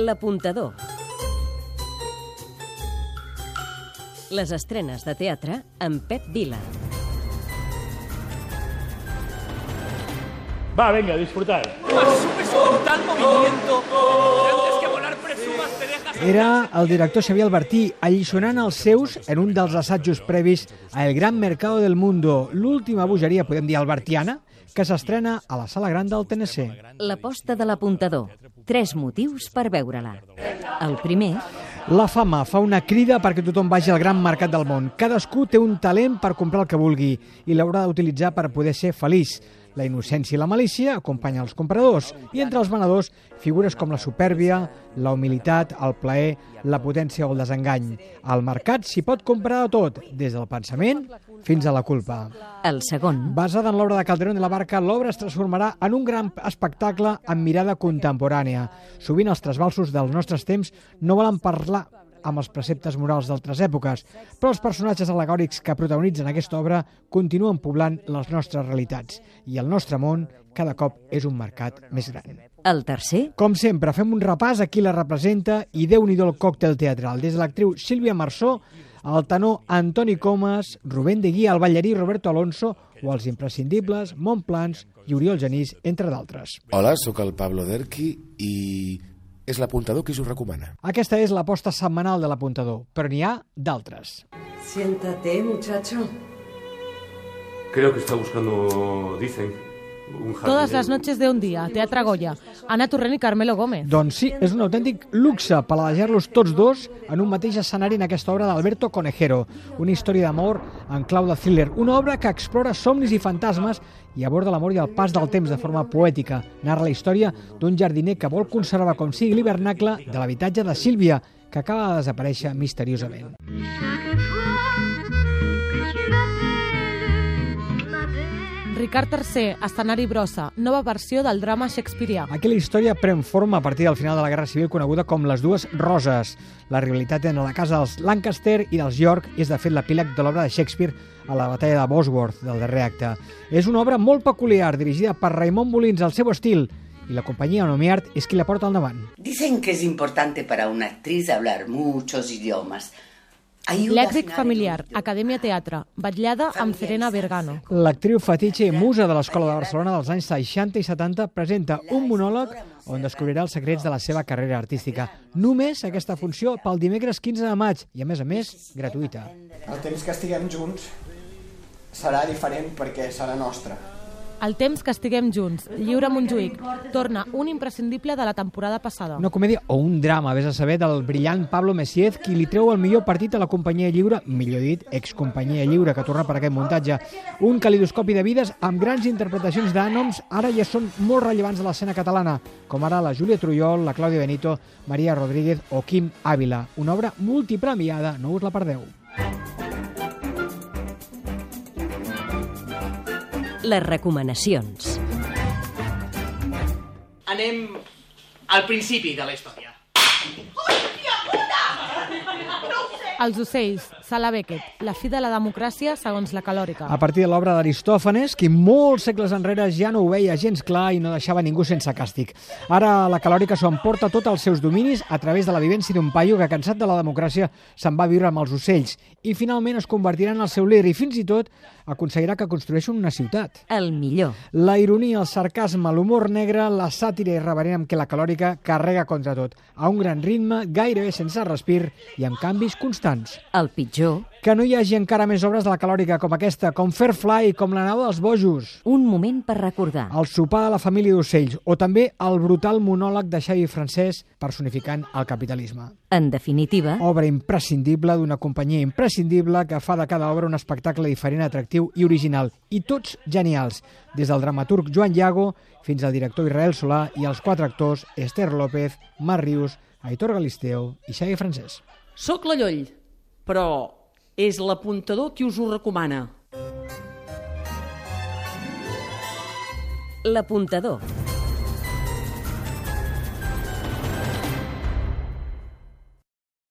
L'apuntador. Les estrenes de teatre amb Pep Vila. Va, venga, disfrutar. Tal movimiento que antes que volar presumas te dejas... Era el director Xavier Albertí alliçonant els seus en un dels assajos previs a El Gran Mercado del Mundo, l'última bogeria, podem dir, albertiana, que s'estrena a la sala gran del TNC. L'aposta de l'apuntador. Tres motius per veure-la. El primer, La fama fa una crida perquè tothom vagi al gran mercat del món. Cadascú té un talent per comprar el que vulgui i l'haurà d'utilitzar per poder ser feliç. La innocència i la malícia acompanyen els compradors i entre els venedors figures com la supèrbia, la humilitat, el plaer, la potència o el desengany. Al mercat s'hi pot comprar de tot, des del pensament fins a la culpa. el segon, Basada en l'obra de Calderón de la Barca, l'obra es transformarà en un gran espectacle amb mirada contemporània. Sovint els trasbalsos dels nostres temps no volen parlar amb els preceptes morals d'altres èpoques, però els personatges alegòrics que protagonitzen aquesta obra continuen poblant les nostres realitats i el nostre món cada cop és un mercat més gran. el tercer, Com sempre, fem un repàs a qui la representa i déu nhi el còctel teatral. Des de l'actriu Sílvia Marsó, el tenor Antoni Comas, Rubén de Guia, el ballarí Roberto Alonso o els imprescindibles Montplans i Oriol Genís, entre d'altres. Hola, sóc el Pablo Derqui i és l'apuntador qui us ho recomana. Aquesta és l'aposta setmanal de l'apuntador, però n'hi ha d'altres. Siéntate, muchacho. Creo que está buscando, dicen, un. Todas las noches de un día, Teatre Goya, Ana Turren i Carmelo Gómez. Doncs sí, és un autèntic luxe paladejar-los tots dos en un mateix escenari en aquesta obra d'Alberto Conejero, una història d'amor en clau de thriller, una obra que explora somnis i fantasmes i aborda l'amor i el pas del temps de forma poètica. Narra la història d'un jardiner que vol conservar com sigui l'hivernacle de l'habitatge de Sílvia, que acaba de desaparèixer misteriosament. Ricard III, escenari brossa, nova versió del drama shakespearià. Aquí la història pren forma a partir del final de la Guerra Civil coneguda com les dues roses. La rivalitat entre la casa dels Lancaster i dels York és de fet l'epíleg de l'obra de Shakespeare a la batalla de Bosworth, del darrer acte. És una obra molt peculiar, dirigida per Raimon Molins al seu estil, i la companyia Onomiart és qui la porta al davant. Dicen que es importante para una actriz hablar muchos idiomas. Afinar familiar, Acadèmia Teatre, vetllada amb Serena Vergano. L'actriu fetitxe i musa de l'Escola de Barcelona dels anys 60 i 70 presenta un monòleg on descobrirà els secrets de la seva carrera artística. Només aquesta funció pel dimecres 15 de maig i, a més a més, gratuïta. El temps que estiguem junts serà diferent perquè serà nostre. El temps que estiguem junts, Lliure Montjuïc, torna un imprescindible de la temporada passada. Una comèdia o un drama, vés a saber, del brillant Pablo Messiez, qui li treu el millor partit a la companyia lliure, millor dit, excompanyia lliure, que torna per aquest muntatge. Un calidoscopi de vides amb grans interpretacions d'ànoms, ara ja són molt rellevants de l'escena catalana, com ara la Júlia Trullol, la Clàudia Benito, Maria Rodríguez o Quim Ávila. Una obra multipremiada, no us la perdeu. Les recomanacions. Anem al principi de la història. Els ocells, Sala Beckett, la fi de la democràcia segons la calòrica. A partir de l'obra d'Aristòfanes, qui molts segles enrere ja no ho veia gens clar i no deixava ningú sense càstig. Ara la calòrica s'ho emporta tot als seus dominis a través de la vivència d'un paio que, cansat de la democràcia, se'n va a viure amb els ocells i finalment es convertirà en el seu líder i fins i tot aconseguirà que construeixin una ciutat. El millor. La ironia, el sarcasme, l'humor negre, la sàtira irreverent amb què la calòrica carrega contra tot, a un gran ritme, gairebé sense respir i amb canvis constants. El pitjor. Que no hi hagi encara més obres de la calòrica com aquesta, com Fairfly, com La nau dels bojos, Un moment per recordar. el sopar de la família d'ocells o també el brutal monòleg de Xavi Francesc personificant el capitalisme. En definitiva, Obra imprescindible d'una companyia imprescindible que fa de cada obra un espectacle diferent, atractiu i original. I tots genials, des del dramaturg Joan Llago fins al director Israel Solà i els quatre actors Esther López, Mar Rius, Aitor Galisteo i Xavi Francesc. Soc la Lloll, però és l'apuntador qui us ho recomana. l'apuntador.